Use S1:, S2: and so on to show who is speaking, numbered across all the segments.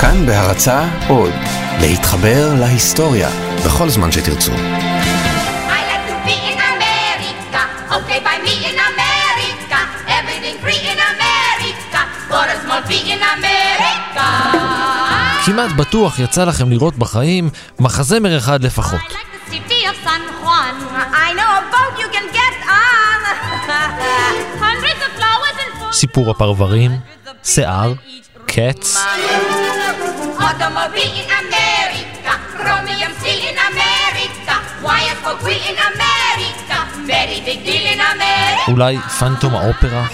S1: כאן בהרצה עוד, להתחבר להיסטוריה בכל זמן שתרצו.
S2: כמעט בטוח יצא לכם לראות בחיים מחזמר אחד לפחות. סיפור הפרברים, שיער, קץ.
S3: Automobile in America, chromium steel in America, wires for wheel in America, very big deal in America.
S2: אולי פנטום האופרה?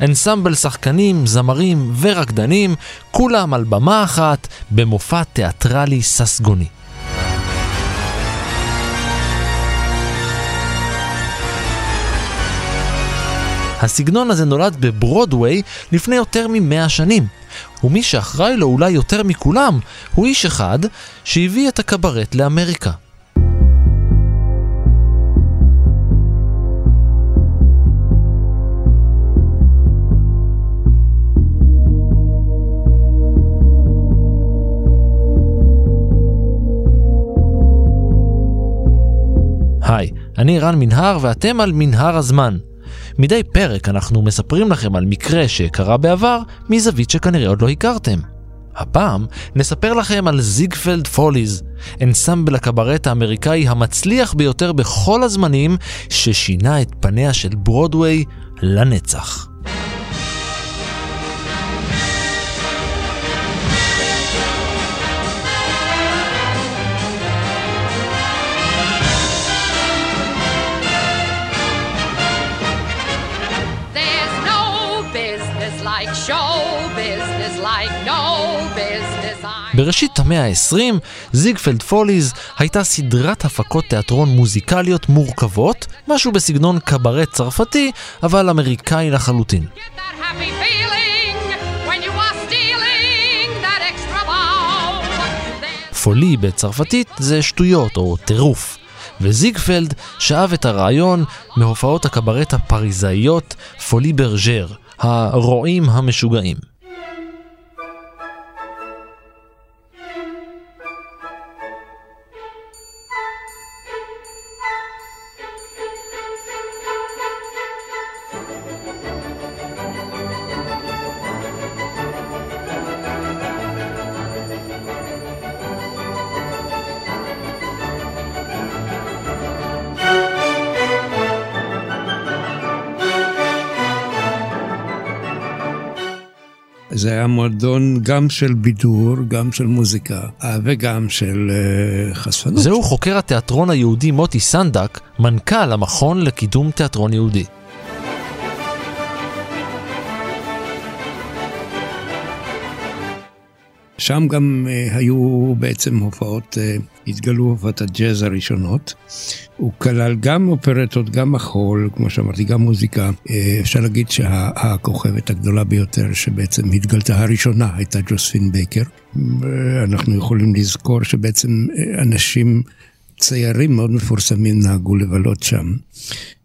S2: אנסמבל שחקנים, זמרים ורקדנים, כולם על במה אחת, במופע תיאטרלי ססגוני. הסגנון הזה נולד בברודוויי לפני יותר ממאה שנים, ומי שאחראי לו אולי יותר מכולם הוא איש אחד שהביא את הקברט לאמריקה. היי, אני רן מנהר ואתם על מנהר הזמן. מדי פרק אנחנו מספרים לכם על מקרה שקרה בעבר מזווית שכנראה עוד לא הכרתם. הפעם נספר לכם על זיגפלד פוליז, אנסמבל הקברט האמריקאי המצליח ביותר בכל הזמנים, ששינה את פניה של ברודוויי לנצח. בראשית המאה ה-20, זיגפלד פוליז הייתה סדרת הפקות תיאטרון מוזיקליות מורכבות, משהו בסגנון קברט צרפתי, אבל אמריקאי לחלוטין. פולי בצרפתית זה שטויות או טירוף. וזיגפלד שאב את הרעיון מהופעות הקברט הפריזאיות פולי ברג'ר, הרועים המשוגעים.
S4: היה מועדון גם של בידור, גם של מוזיקה, אה, וגם של אה, חשפנות.
S2: זהו חוקר התיאטרון היהודי מוטי סנדק, מנכ"ל המכון לקידום תיאטרון יהודי.
S4: שם גם אה, היו בעצם הופעות, אה, התגלו הופעות הג'אז הראשונות. הוא כלל גם אופרטות, גם מחול, כמו שאמרתי, גם מוזיקה. אה, אפשר להגיד שהכוכבת הגדולה ביותר שבעצם התגלתה הראשונה הייתה ג'וספין בייקר. אנחנו יכולים לזכור שבעצם אנשים ציירים מאוד מפורסמים נהגו לבלות שם.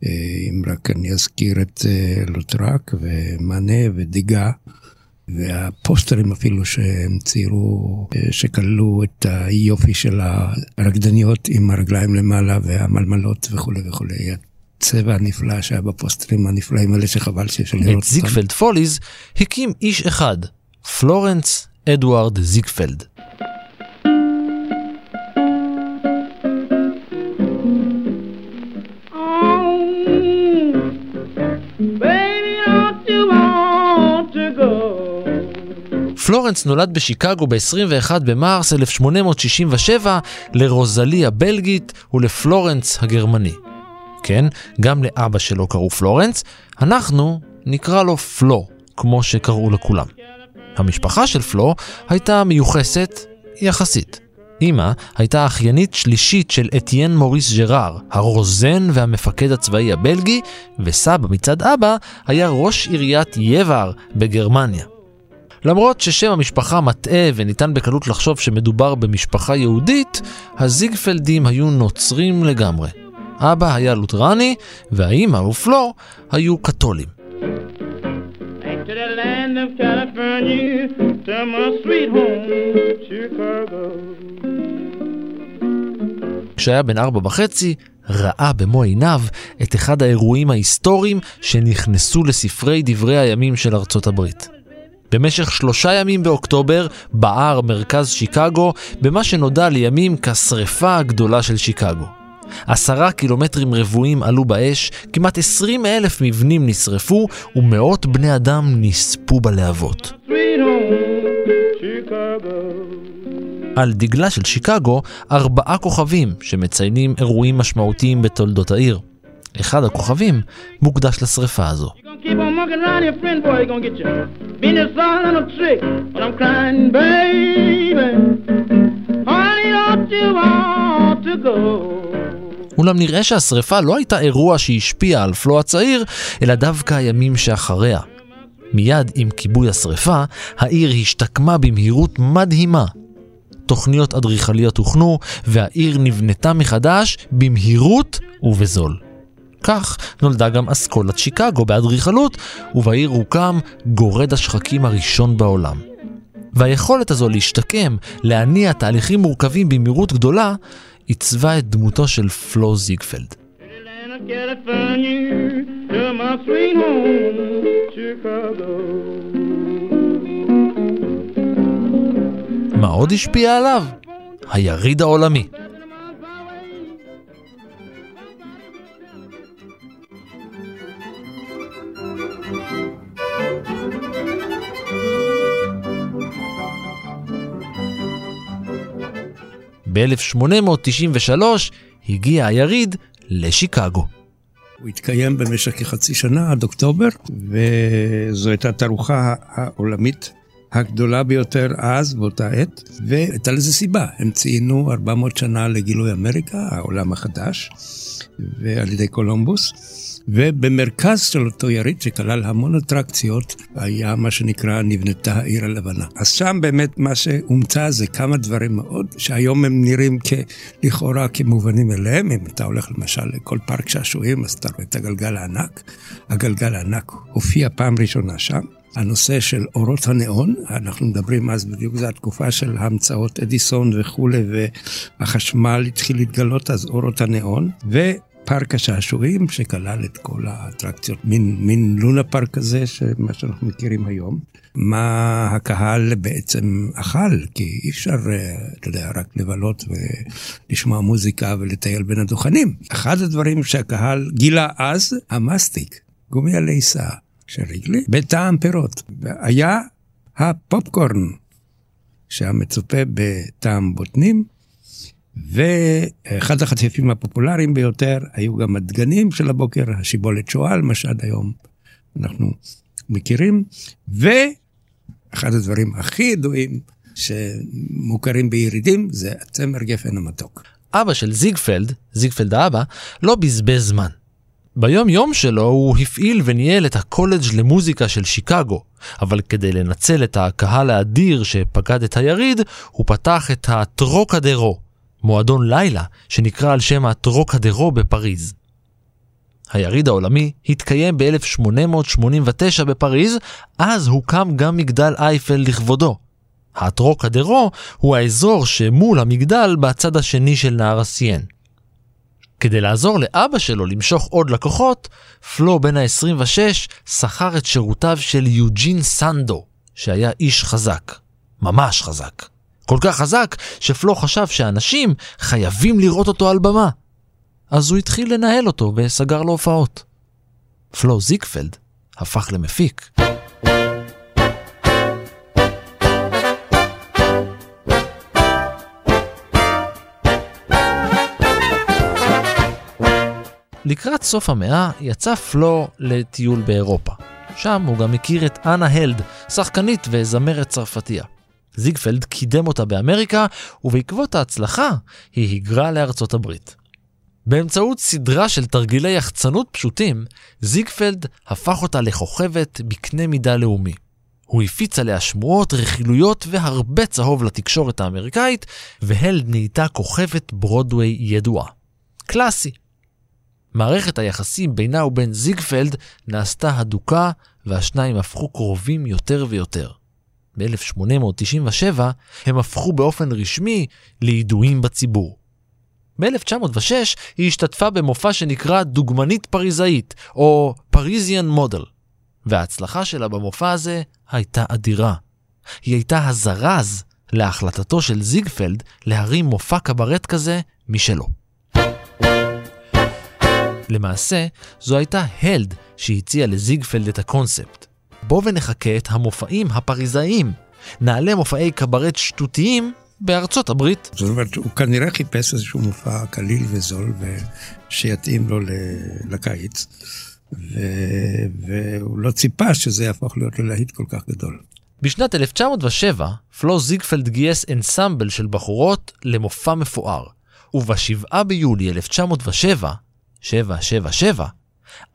S4: אם רק אני אזכיר את לוטראק ומאנה ודגה. והפוסטרים אפילו שהם ציירו, אה, שכללו את היופי של הרקדניות עם הרגליים למעלה והמלמלות וכולי וכולי. הצבע הנפלא שהיה בפוסטרים הנפלאים האלה שחבל שיש לראות
S2: את
S4: אותם.
S2: זיגפלד פוליז הקים איש אחד, פלורנס אדוארד זיגפלד.
S5: Go?
S2: פלורנס נולד בשיקגו ב-21 במרס 1867 לרוזלי הבלגית ולפלורנס הגרמני. כן, גם לאבא שלו קראו פלורנס, אנחנו נקרא לו פלו, כמו שקראו לכולם. המשפחה של פלו הייתה מיוחסת יחסית. אמא הייתה אחיינית שלישית של אתיין מוריס ג'ראר, הרוזן והמפקד הצבאי הבלגי, וסבא מצד אבא היה ראש עיריית יבר בגרמניה. למרות ששם המשפחה מטעה וניתן בקלות לחשוב שמדובר במשפחה יהודית, הזיגפלדים היו נוצרים לגמרי. אבא היה לותרני, והאימא ופלור היו קתולים. כשהיה בן ארבע וחצי, ראה במו עיניו את אחד האירועים ההיסטוריים שנכנסו לספרי דברי הימים של ארצות הברית. במשך שלושה ימים באוקטובר בער מרכז שיקגו במה שנודע לימים כשרפה הגדולה של שיקגו. עשרה קילומטרים רבועים עלו באש, כמעט עשרים אלף מבנים נשרפו ומאות בני אדם נספו בלהבות. על דגלה של שיקגו ארבעה כוכבים שמציינים אירועים משמעותיים בתולדות העיר. אחד הכוכבים מוקדש לשרפה הזו.
S5: Mucking around here, friend boy, you gonna get you. Venus all on a trick, but I'm crying, baby. Honey, don't you want to go?
S2: אולם נראה שהשרפה לא הייתה אירוע שהשפיע על פלו הצעיר, אלא דווקא הימים שאחריה. מיד עם כיבוי השרפה, העיר השתקמה במהירות מדהימה. תוכניות אדריכליות הוכנו, והעיר נבנתה מחדש במהירות ובזול. כך נולדה גם אסכולת שיקגו באדריכלות, ובעיר הוקם גורד השחקים הראשון בעולם. והיכולת הזו להשתקם, להניע תהליכים מורכבים במהירות גדולה, עיצבה את דמותו של פלו זיגפלד. מה עוד השפיע עליו? היריד העולמי. ב-1893 הגיע היריד לשיקגו.
S4: הוא התקיים במשך כחצי שנה עד אוקטובר, וזו הייתה התערוכה העולמית הגדולה ביותר אז, באותה עת, והייתה לזה סיבה. הם ציינו 400 שנה לגילוי אמריקה, העולם החדש, ועל ידי קולומבוס. ובמרכז של אותו יריד שכלל המון אטרקציות היה מה שנקרא נבנתה העיר הלבנה. אז שם באמת מה שהומצא זה כמה דברים מאוד שהיום הם נראים לכאורה כמובנים אליהם. אם אתה הולך למשל לכל פארק שעשועים אז אתה רואה את הגלגל הענק. הגלגל הענק הופיע פעם ראשונה שם. הנושא של אורות הניאון, אנחנו מדברים אז בדיוק, זו התקופה של המצאות אדיסון וכולי, והחשמל התחיל להתגלות, אז אורות הניאון, ופארק השעשועים שכלל את כל האטרקציות, מין, מין לונה פארק כזה, מה שאנחנו מכירים היום. מה הקהל בעצם אכל, כי אי אפשר, אה, אתה יודע, רק לבלות ולשמוע מוזיקה ולטייל בין הדוכנים. אחד הדברים שהקהל גילה אז, המסטיק, גומי הליסה. של ריגלי, בטעם פירות. היה הפופקורן, שהיה מצופה בטעם בוטנים, ואחד החטיפים הפופולריים ביותר היו גם הדגנים של הבוקר, השיבולת שועל, מה שעד היום אנחנו מכירים, ואחד הדברים הכי ידועים שמוכרים בירידים זה הצמר גפן המתוק.
S2: אבא של זיגפלד, זיגפלד האבא, לא בזבז זמן. ביום יום שלו הוא הפעיל וניהל את הקולג' למוזיקה של שיקגו, אבל כדי לנצל את הקהל האדיר שפקד את היריד, הוא פתח את הטרוקדרו, מועדון לילה שנקרא על שם הטרוקדרו בפריז. היריד העולמי התקיים ב-1889 בפריז, אז הוקם גם מגדל אייפל לכבודו. הטרוקדרו הוא האזור שמול המגדל בצד השני של נהר הסיין. כדי לעזור לאבא שלו למשוך עוד לקוחות, פלו בן ה-26 שכר את שירותיו של יוג'ין סנדו, שהיה איש חזק. ממש חזק. כל כך חזק, שפלו חשב שאנשים חייבים לראות אותו על במה. אז הוא התחיל לנהל אותו וסגר לו הופעות. פלו זיקפלד הפך למפיק. לקראת סוף המאה יצא פלו לטיול באירופה. שם הוא גם הכיר את אנה הלד, שחקנית וזמרת צרפתייה. זיגפלד קידם אותה באמריקה, ובעקבות ההצלחה היא היגרה לארצות הברית. באמצעות סדרה של תרגילי יחצנות פשוטים, זיגפלד הפך אותה לכוכבת בקנה מידה לאומי. הוא הפיץ עליה שמועות, רכילויות והרבה צהוב לתקשורת האמריקאית, והלד נהייתה כוכבת ברודוויי ידועה. קלאסי. מערכת היחסים בינה ובין זיגפלד נעשתה הדוקה והשניים הפכו קרובים יותר ויותר. ב-1897 הם הפכו באופן רשמי לידועים בציבור. ב-1906 היא השתתפה במופע שנקרא דוגמנית פריזאית, או פריזיאן מודל, וההצלחה שלה במופע הזה הייתה אדירה. היא הייתה הזרז להחלטתו של זיגפלד להרים מופע קברט כזה משלו. למעשה, זו הייתה הלד שהציעה לזיגפלד את הקונספט. בוא ונחכה את המופעים הפריזאיים. נעלה מופעי קברט שטותיים בארצות הברית.
S4: זאת אומרת, הוא כנראה חיפש איזשהו מופע קליל וזול ושיתאים לו לקיץ, ו... והוא לא ציפה שזה יהפוך להיות ללהיט כל כך גדול.
S2: בשנת 1907, פלו זיגפלד גייס אנסמבל של בחורות למופע מפואר, וב-7 ביולי 1907, 777,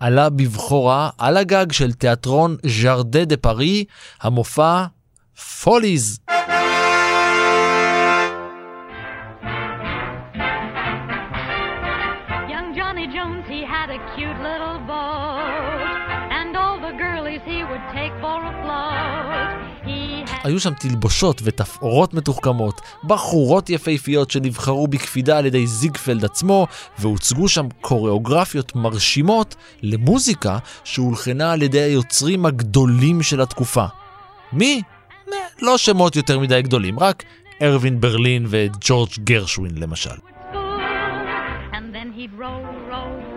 S2: עלה בבכורה על הגג של תיאטרון ז'רדה דה פארי המופע פוליז. היו שם תלבושות ותפאורות מתוחכמות, בחורות יפהפיות שנבחרו בקפידה על ידי זיגפלד עצמו, והוצגו שם קוריאוגרפיות מרשימות למוזיקה שהולחנה על ידי היוצרים הגדולים של התקופה. מי? לא שמות יותר מדי גדולים, רק ארווין ברלין וג'ורג' גרשווין למשל.
S6: and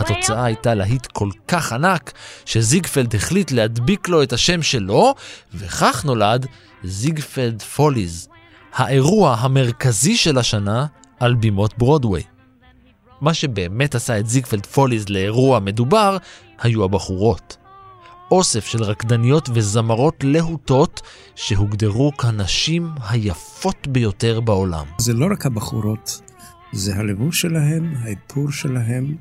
S2: התוצאה הייתה להיט כל כך ענק, שזיגפלד החליט להדביק לו את השם שלו, וכך נולד זיגפלד פוליז, האירוע המרכזי של השנה על בימות ברודוויי. מה שבאמת עשה את זיגפלד פוליז לאירוע מדובר, היו הבחורות. אוסף של רקדניות וזמרות להוטות שהוגדרו כנשים היפות ביותר בעולם.
S4: זה לא רק הבחורות, זה הלבוש שלהם, האיפור שלהם,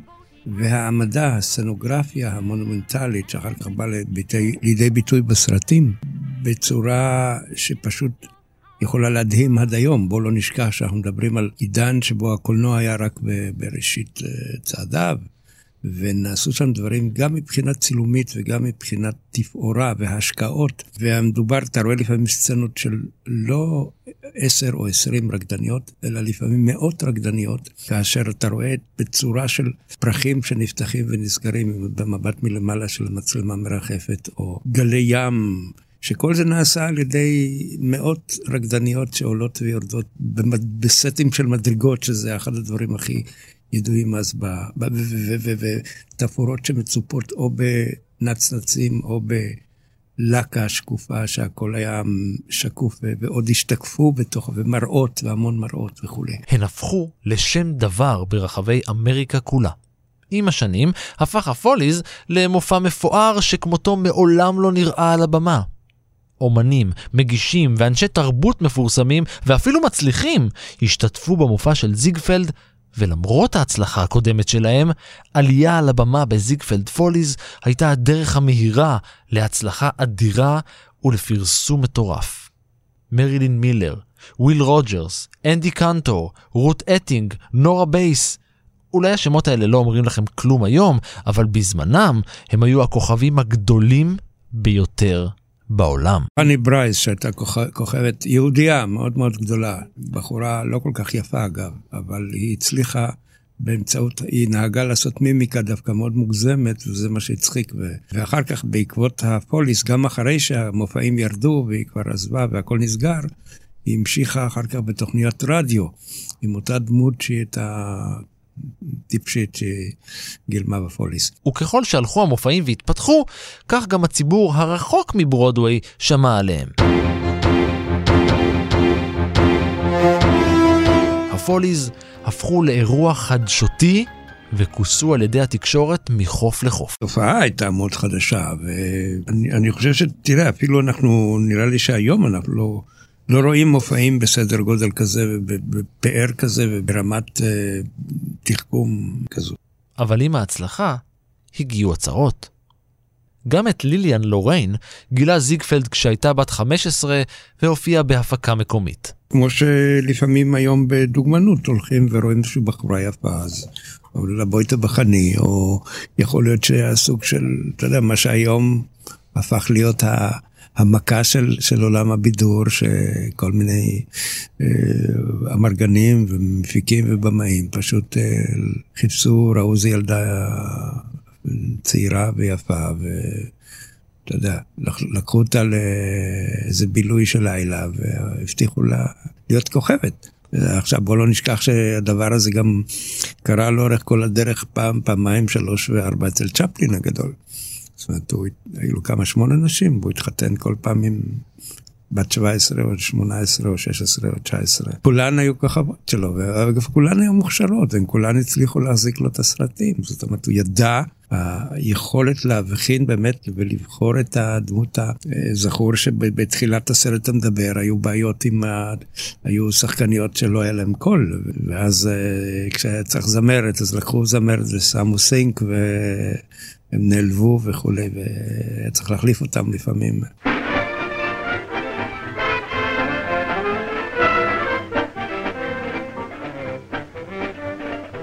S4: והעמדה, הסצנוגרפיה המונומנטלית, שאחר כך באה לידי, לידי ביטוי בסרטים, בצורה שפשוט יכולה להדהים עד היום. בואו לא נשכח שאנחנו מדברים על עידן שבו הקולנוע היה רק בראשית אה, צעדיו. ונעשו שם דברים גם מבחינה צילומית וגם מבחינת תפאורה והשקעות. והמדובר, אתה רואה לפעמים סצנות של לא עשר או עשרים רקדניות, אלא לפעמים מאות רקדניות, כאשר אתה רואה בצורה של פרחים שנפתחים ונסגרים במבט מלמעלה של מצלמה מרחפת, או גלי ים. שכל זה נעשה על ידי מאות רקדניות שעולות ויורדות בסטים של מדרגות, שזה אחד הדברים הכי ידועים אז, ב- ב- ותפאורות שמצופות או בנצנצים או בלקה שקופה, שהכל היה שקוף ועוד השתקפו בתוך, ומראות, והמון מראות וכולי.
S2: הן הפכו לשם דבר ברחבי אמריקה כולה. עם השנים הפך הפוליז למופע מפואר שכמותו מעולם לא נראה על הבמה. אומנים, מגישים ואנשי תרבות מפורסמים ואפילו מצליחים השתתפו במופע של זיגפלד, ולמרות ההצלחה הקודמת שלהם, עלייה על הבמה בזיגפלד פוליז הייתה הדרך המהירה להצלחה אדירה ולפרסום מטורף. מרילין מילר, וויל רוג'רס, אדי קנטור, רות אטינג, נורה בייס. אולי השמות האלה לא אומרים לכם כלום היום, אבל בזמנם הם היו הכוכבים הגדולים ביותר בעולם.
S4: פאני ברייס, שהייתה כוכ- כוכבת יהודייה מאוד מאוד גדולה, בחורה לא כל כך יפה אגב, אבל היא הצליחה באמצעות, היא נהגה לעשות מימיקה דווקא מאוד מוגזמת, וזה מה שהצחיק. ו... ואחר כך, בעקבות הפוליס, גם אחרי שהמופעים ירדו והיא כבר עזבה והכל נסגר, היא המשיכה אחר כך בתוכניות רדיו, עם אותה דמות שהיא הייתה טיפשית שגילמה בפוליס.
S2: וככל שהלכו המופעים והתפתחו, כך גם הציבור הרחוק מברודוויי שמע עליהם. הפוליז הפכו לאירוע חדשותי וכוסו על ידי התקשורת מחוף לחוף.
S4: התופעה הייתה מאוד חדשה, ואני אני חושב שתראה, אפילו אנחנו, נראה לי שהיום אנחנו לא, לא רואים מופעים בסדר גודל כזה, בפאר כזה וברמת אה, תחכום כזו.
S2: אבל עם ההצלחה הגיעו הצהרות. גם את ליליאן לוריין גילה זיגפלד כשהייתה בת 15 והופיעה בהפקה מקומית.
S4: כמו שלפעמים היום בדוגמנות הולכים ורואים איזושהי בחורה יפה, אז או לבוא איתו בחני, או יכול להיות שהיה סוג של, אתה יודע, מה שהיום הפך להיות ה... המכה של, של עולם הבידור, שכל מיני אה, אמרגנים ומפיקים ובמאים פשוט אה, חיפשו, ראו איזו ילדה צעירה ויפה, ואתה יודע, לק- לקחו אותה לאיזה בילוי של לילה, והבטיחו לה להיות כוכבת. עכשיו בוא לא נשכח שהדבר הזה גם קרה לאורך כל הדרך פעם, פעמיים, שלוש וארבע אצל צ'פלין הגדול. זאת אומרת, הוא, היו לו כמה שמונה נשים, והוא התחתן כל פעם עם בת 17 או 18 או 16 או 19. כולן היו כוכבות שלו, ואגב, כולן היו מוכשרות, הם כולן הצליחו להחזיק לו את הסרטים. זאת אומרת, הוא ידע, היכולת להבחין באמת ולבחור את הדמות הזכור שבתחילת הסרט המדבר היו בעיות עם ה... היו שחקניות שלא היה להם קול, ואז אה, כשהיה צריך זמרת, אז לקחו זמרת ושמו סינק ו... הם נעלבו וכולי, והיה צריך להחליף אותם לפעמים.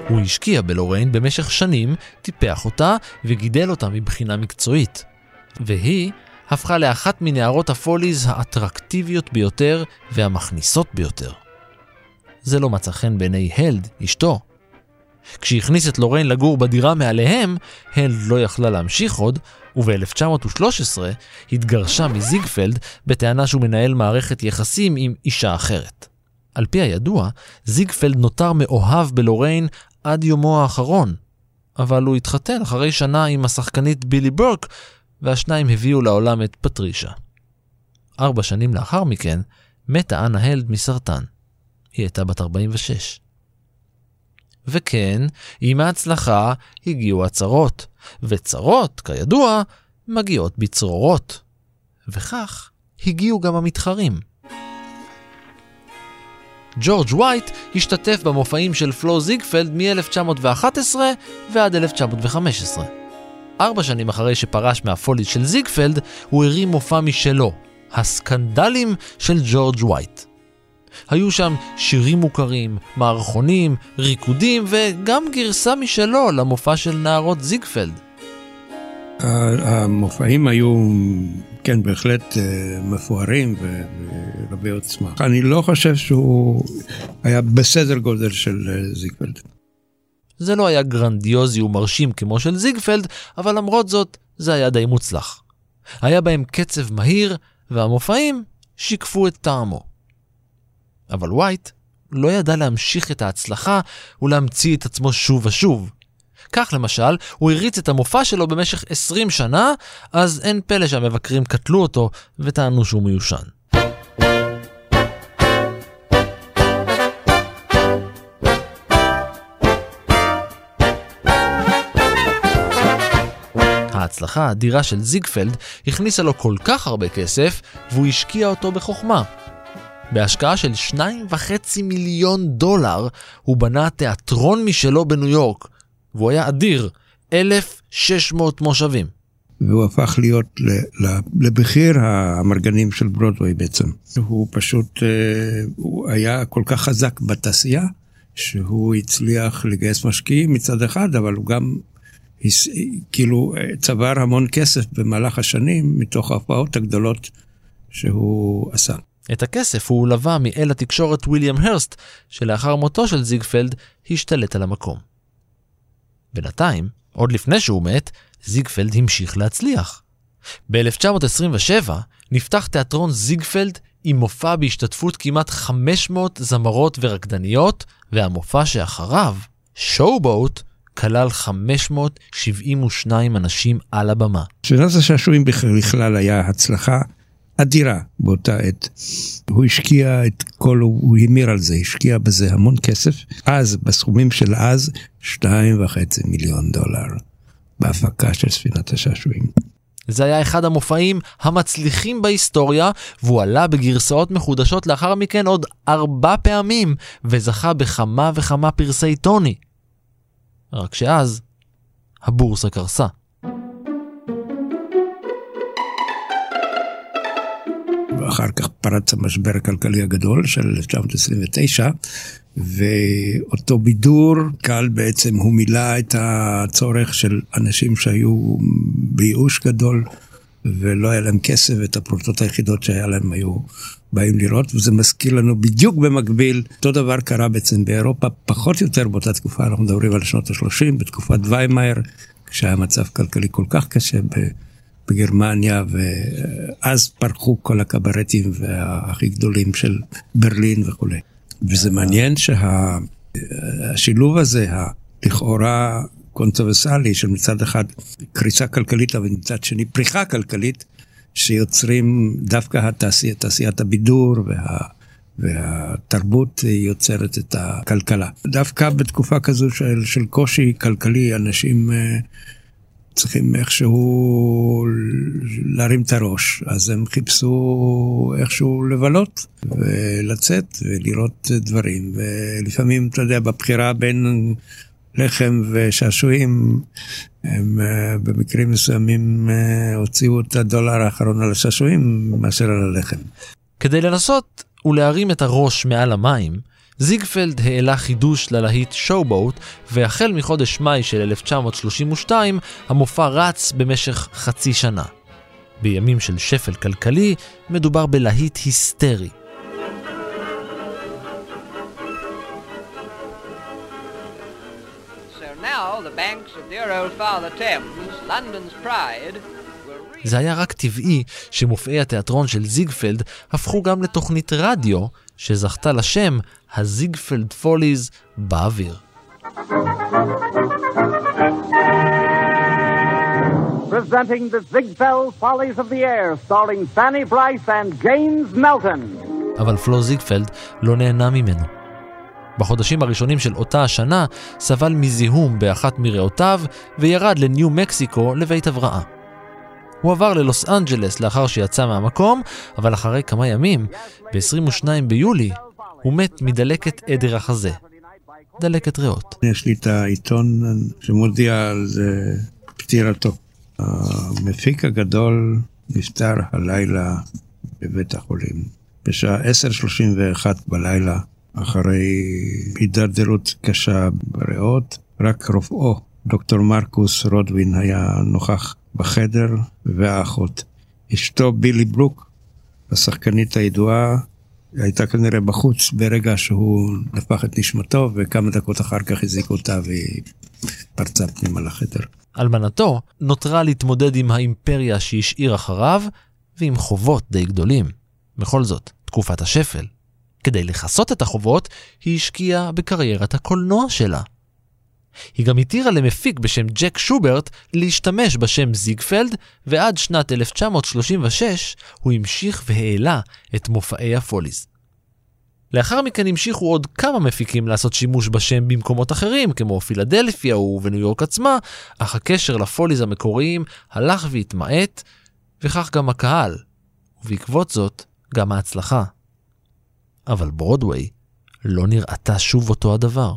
S2: הוא השקיע בלוריין במשך שנים, טיפח אותה וגידל אותה מבחינה מקצועית. והיא הפכה לאחת מנערות הפוליז האטרקטיביות ביותר והמכניסות ביותר. זה לא מצא חן בעיני הלד, אשתו. כשהכניס את לוריין לגור בדירה מעליהם, הלד לא יכלה להמשיך עוד, וב-1913 התגרשה מזיגפלד בטענה שהוא מנהל מערכת יחסים עם אישה אחרת. על פי הידוע, זיגפלד נותר מאוהב בלוריין עד יומו האחרון, אבל הוא התחתן אחרי שנה עם השחקנית בילי ברק, והשניים הביאו לעולם את פטרישה. ארבע שנים לאחר מכן, מתה אנה הלד מסרטן. היא הייתה בת 46. וכן, עם ההצלחה הגיעו הצרות, וצרות, כידוע, מגיעות בצרורות. וכך הגיעו גם המתחרים. ג'ורג' וייט השתתף במופעים של פלו זיגפלד מ-1911 ועד 1915. ארבע שנים אחרי שפרש מהפוליס של זיגפלד, הוא הרים מופע משלו, הסקנדלים של ג'ורג' וייט. היו שם שירים מוכרים, מערכונים, ריקודים וגם גרסה משלו למופע של נערות זיגפלד.
S4: המופעים היו, כן, בהחלט מפוארים ורבי עוצמה. אני לא חושב שהוא היה בסדר גודל של זיגפלד.
S2: זה לא היה גרנדיוזי ומרשים כמו של זיגפלד, אבל למרות זאת, זה היה די מוצלח. היה בהם קצב מהיר, והמופעים שיקפו את טעמו. אבל וייט לא ידע להמשיך את ההצלחה ולהמציא את עצמו שוב ושוב. כך למשל, הוא הריץ את המופע שלו במשך 20 שנה, אז אין פלא שהמבקרים קטלו אותו וטענו שהוא מיושן. ההצלחה האדירה של זיגפלד הכניסה לו כל כך הרבה כסף, והוא השקיע אותו בחוכמה. בהשקעה של 2.5 מיליון דולר, הוא בנה תיאטרון משלו בניו יורק, והוא היה אדיר, 1,600 מושבים.
S4: והוא הפך להיות לבכיר האמרגנים של ברודווי בעצם. הוא פשוט, הוא היה כל כך חזק בתעשייה, שהוא הצליח לגייס משקיעים מצד אחד, אבל הוא גם כאילו צבר המון כסף במהלך השנים מתוך ההופעות הגדולות שהוא עשה.
S2: את הכסף הוא לווה מאל התקשורת ויליאם הרסט, שלאחר מותו של זיגפלד השתלט על המקום. בינתיים, עוד לפני שהוא מת, זיגפלד המשיך להצליח. ב-1927 נפתח תיאטרון זיגפלד עם מופע בהשתתפות כמעט 500 זמרות ורקדניות, והמופע שאחריו, שואו-בוט, כלל 572 אנשים על הבמה.
S4: שנת השעשועים בכלל היה הצלחה אדירה באותה עת. הוא השקיע את כל, הוא המיר על זה, השקיע בזה המון כסף. אז, בסכומים של אז, שתיים וחצי מיליון דולר בהפקה של ספינת השעשועים.
S2: זה היה אחד המופעים המצליחים בהיסטוריה, והוא עלה בגרסאות מחודשות לאחר מכן עוד ארבע פעמים, וזכה בכמה וכמה פרסי טוני. רק שאז, הבורסה קרסה.
S4: אחר כך פרץ המשבר הכלכלי הגדול של 1929, ואותו בידור קל בעצם הוא מילא את הצורך של אנשים שהיו בייאוש גדול ולא היה להם כסף, את הפרוטות היחידות שהיה להם היו באים לראות, וזה מזכיר לנו בדיוק במקביל, אותו דבר קרה בעצם באירופה, פחות או יותר באותה תקופה, אנחנו מדברים על שנות ה-30, בתקופת ויימאר, כשהיה מצב כלכלי כל כך קשה בגרמניה, ואז פרחו כל הקברטים הכי גדולים של ברלין וכולי. וזה מעניין שהשילוב הזה, לכאורה קונטרוברסלי של מצד אחד קריסה כלכלית, אבל מצד שני פריחה כלכלית, שיוצרים דווקא התעשייה, תעשיית הבידור וה... והתרבות יוצרת את הכלכלה. דווקא בתקופה כזו של, של קושי כלכלי, אנשים uh, צריכים איכשהו להרים את הראש, אז הם חיפשו איכשהו לבלות ולצאת ולראות דברים, ולפעמים, אתה יודע, בבחירה בין לחם ושעשועים, הם uh, במקרים מסוימים uh, הוציאו את הדולר האחרון על השעשועים מאשר על הלחם.
S2: כדי לנסות ולהרים את הראש מעל המים, זיגפלד העלה חידוש ללהיט שואו-בוט, והחל מחודש מאי של 1932, המופע רץ במשך חצי שנה. בימים של שפל כלכלי, מדובר בלהיט היסטרי. זה היה רק טבעי שמופעי התיאטרון של זיגפלד הפכו גם לתוכנית רדיו שזכתה לשם הזיגפלד פוליז באוויר.
S7: Presenting the Ziegfeld Follies of the Air, starring Fanny Bryce and James Melton.
S2: אבל פלו זיגפלד לא נהנה ממנו. בחודשים הראשונים של אותה השנה סבל מזיהום באחת מריאותיו וירד לניו מקסיקו לבית הבראה. הוא עבר ללוס אנג'לס לאחר שיצא מהמקום, אבל אחרי כמה ימים, ב-22 ביולי, הוא מת מדלקת עדר החזה. דלקת ריאות.
S4: יש לי את העיתון שמודיע על זה פטירתו. המפיק הגדול נפטר הלילה בבית החולים. בשעה 10:31 בלילה, אחרי הידרדרות קשה בריאות, רק רופאו, דוקטור מרקוס רודווין, היה נוכח בחדר, והאחות. אשתו בילי ברוק, השחקנית הידועה, הייתה כנראה בחוץ ברגע שהוא נפח את נשמתו, וכמה דקות אחר כך הזעיקו אותה והיא פרצה פנימה לחדר.
S2: אלמנתו נותרה להתמודד עם האימפריה שהשאיר אחריו, ועם חובות די גדולים. בכל זאת, תקופת השפל. כדי לכסות את החובות, היא השקיעה בקריירת הקולנוע שלה. היא גם התירה למפיק בשם ג'ק שוברט להשתמש בשם זיגפלד, ועד שנת 1936 הוא המשיך והעלה את מופעי הפוליז. לאחר מכן המשיכו עוד כמה מפיקים לעשות שימוש בשם במקומות אחרים, כמו פילדלפיה ובניו יורק עצמה, אך הקשר לפוליז המקוריים הלך והתמעט, וכך גם הקהל, ובעקבות זאת גם ההצלחה. אבל ברודוויי לא נראתה שוב אותו הדבר.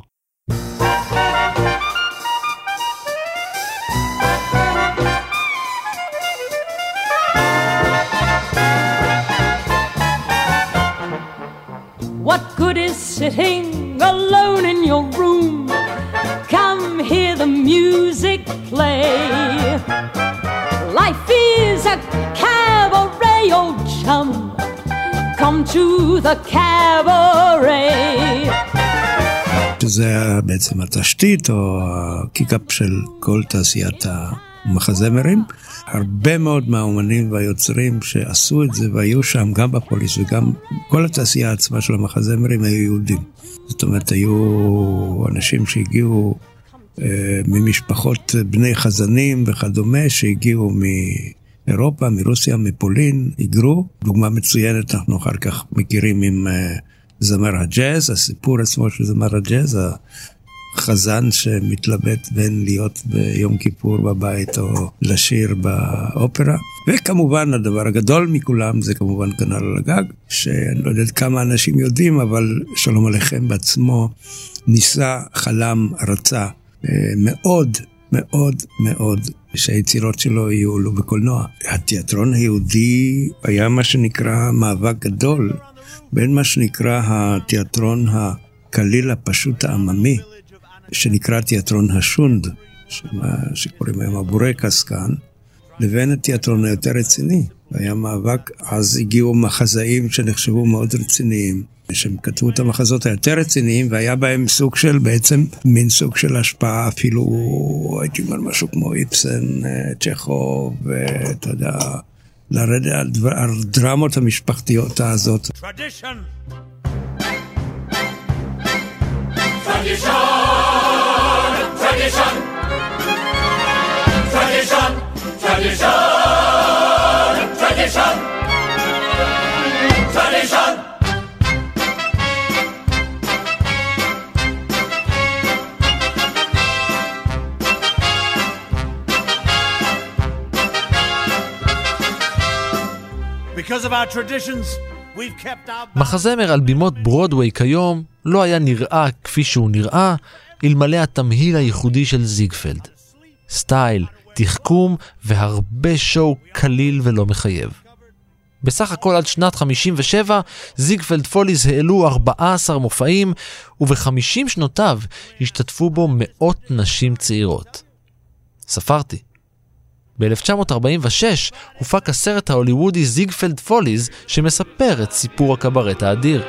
S6: What good is sitting alone in your room? Come hear the music play. Life is a cabaret, old chum. Come to the cabaret.
S4: שזה היה בעצם התשתית או הקיקאפ של כל תעשיית המחזמרים. הרבה מאוד מהאומנים והיוצרים שעשו את זה והיו שם גם בפוליס וגם כל התעשייה עצמה של המחזמרים היו יהודים. זאת אומרת, היו אנשים שהגיעו אה, ממשפחות בני חזנים וכדומה, שהגיעו מאירופה, מרוסיה, מפולין, היגרו. דוגמה מצוינת, אנחנו אחר כך מכירים עם אה, זמר הג'אז, הסיפור עצמו של זמר הג'אז, חזן שמתלבט בין להיות ביום כיפור בבית או לשיר באופרה. וכמובן הדבר הגדול מכולם זה כמובן כנ"ל על הגג, שאני לא יודעת כמה אנשים יודעים, אבל שלום עליכם בעצמו ניסה, חלם, רצה אה, מאוד מאוד מאוד שהיצירות שלו יועלו בקולנוע. התיאטרון היהודי היה מה שנקרא מאבק גדול בין מה שנקרא התיאטרון הקליל הפשוט העממי, שנקרא תיאטרון השונד, שמה שקוראים היום הבורקס כאן, לבין התיאטרון היותר רציני. היה מאבק, אז הגיעו מחזאים שנחשבו מאוד רציניים, שהם כתבו את המחזות היותר רציניים, והיה בהם סוג של, בעצם, מין סוג של השפעה, אפילו, הייתי אומר משהו כמו איפסן, אה, צ'כוב, ואתה יודע, לרדת על, דבר, על דרמות המשפחתיות הזאת.
S8: Tradition.
S9: Tradition, tradition, tradition, tradition, tradition, tradition.
S8: Because of our traditions, we've kept our.
S2: מחזמר על בימות ברודוויי כיום לא היה נראה כפי שהוא נראה, אלמלא התמהיל הייחודי של זיגפלד. סטייל, תחכום והרבה שואו קליל ולא מחייב. בסך הכל עד שנת 57, זיגפלד פוליז העלו 14 מופעים, וב-50 שנותיו השתתפו בו מאות נשים צעירות. ספרתי. ב-1946 הופק הסרט ההוליוודי זיגפלד פוליז, שמספר את סיפור הקברט האדיר.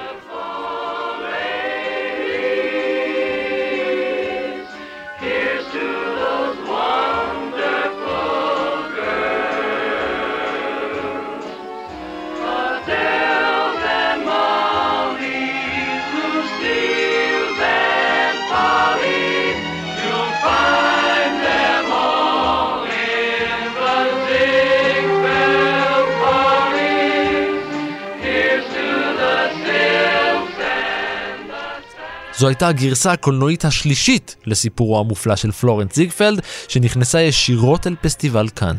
S2: זו הייתה הגרסה הקולנועית השלישית לסיפורו המופלא של פלורנס זיגפלד, שנכנסה ישירות אל פסטיבל קאן.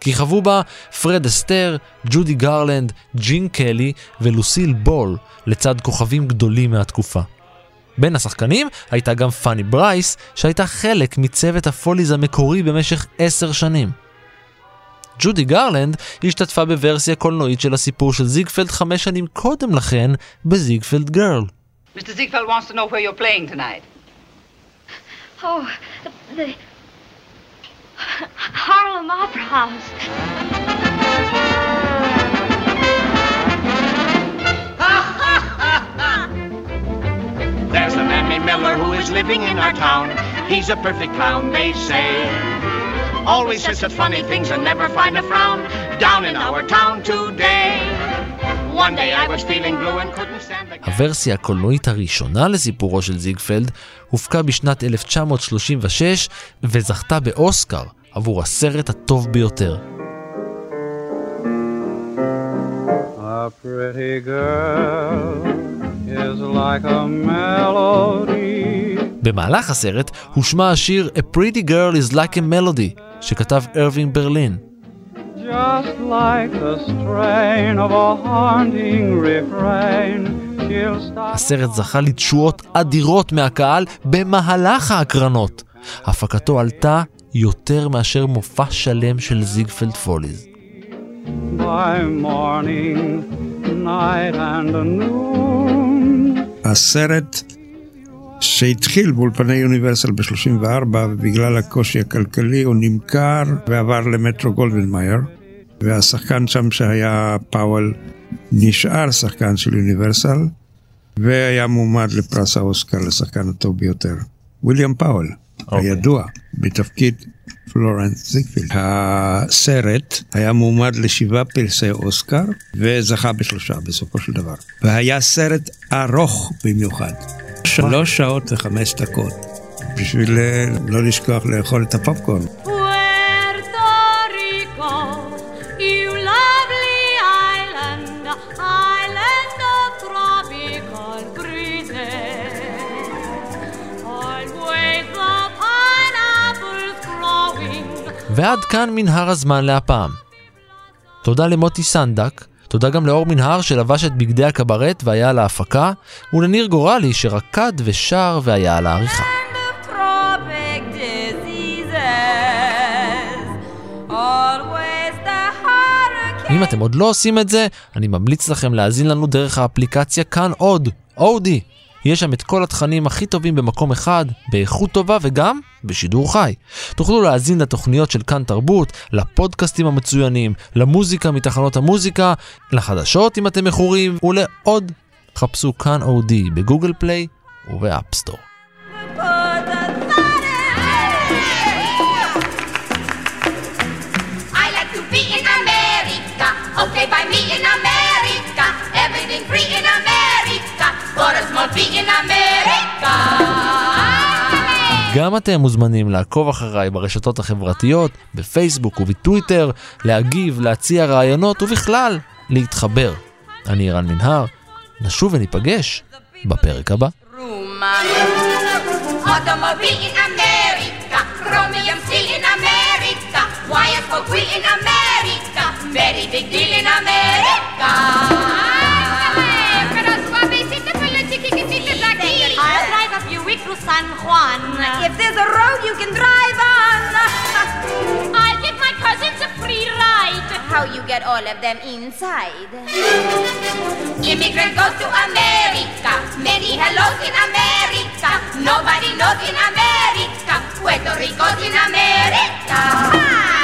S2: כיכבו בה פרד אסטר, ג'ודי גרלנד, ג'ין קלי ולוסיל בול, לצד כוכבים גדולים מהתקופה. בין השחקנים הייתה גם פאני ברייס, שהייתה חלק מצוות הפוליז המקורי במשך עשר שנים. ג'ודי גרלנד השתתפה בוורסיה קולנועית של הסיפור של זיגפלד חמש שנים קודם לכן בזיגפלד גרל.
S10: Mr. Ziegfeld wants to know where you're playing tonight.
S6: Oh, the Harlem Opera House.
S9: There's a man Miller who is living in our town. He's a perfect clown, they say. Always says such funny things and never find a frown. Down in our town today. One day I was feeling blue and couldn't stand the
S2: הוורסיה הקולנועית הראשונה לסיפורו של זיגפלד הופקה בשנת 1936 וזכתה באוסקר עבור הסרט הטוב ביותר.
S11: A pretty girl is like a melody.
S2: במהלך הסרט הושמע השיר A Pretty Girl is Like a Melody שכתב ארווין ברלין.
S11: Just like the strain of a haunting refrain, she'll stop.
S2: הסרט זכה לתשואות אדירות מהקהל במהלך ההקרנות. הפקתו עלתה יותר מאשר מופע שלם של זיגפלד פוליז.
S11: by morning, night and noon.
S4: הסרט שהתחיל באולפני יוניברסל ב-34 ובגלל הקושי הכלכלי הוא נמכר ועבר למטרו גולדווין מאייר והשחקן שם שהיה פאוול נשאר שחקן של יוניברסל והיה מועמד לפרס האוסקר לשחקן הטוב ביותר. ויליאם פאוול, okay. הידוע בתפקיד פלורנס זיגפילד. הסרט היה מועמד לשבעה פרסי אוסקר וזכה בשלושה בסופו של דבר. והיה סרט ארוך במיוחד. שלוש שעות וחמש דקות, בשביל אה, לא לשכוח לאכול את הפופקורן.
S2: ועד כאן מנהר הזמן להפעם. תודה למוטי סנדק, תודה גם לאור מנהר שלבש את בגדי הקברט והיה על ההפקה, ולניר גורלי שרקד ושר והיה על העריכה. אם אתם עוד לא עושים את זה, אני ממליץ לכם להאזין לנו דרך האפליקציה כאן עוד, אודי, יש שם את כל התכנים הכי טובים במקום אחד, באיכות טובה וגם בשידור חי. תוכלו להאזין לתוכניות של כאן תרבות, לפודקאסטים המצוינים, למוזיקה מתחנות המוזיקה, לחדשות אם אתם מכורים, ולעוד. חפשו כאן אודיו
S3: ב Google Play וב App Store. Okay, by me in America. Everything free in America.
S2: גם אתם מוזמנים לעקוב אחריי ברשתות החברתיות, בפייסבוק ובטוויטר, להגיב, להציע רעיונות ובכלל, להתחבר. אני רן מנהר, נשוב וניפגש בפרק הבא.
S3: In America. Very big deal in America.
S6: To San Juan.
S12: If there's a road you can drive on.
S6: I'll give my cousins a free ride.
S12: How you get all of them inside?
S3: Immigrant goes to America. Many hellos in America. Nobody knows in America. Puerto Rico's in America.
S6: I'll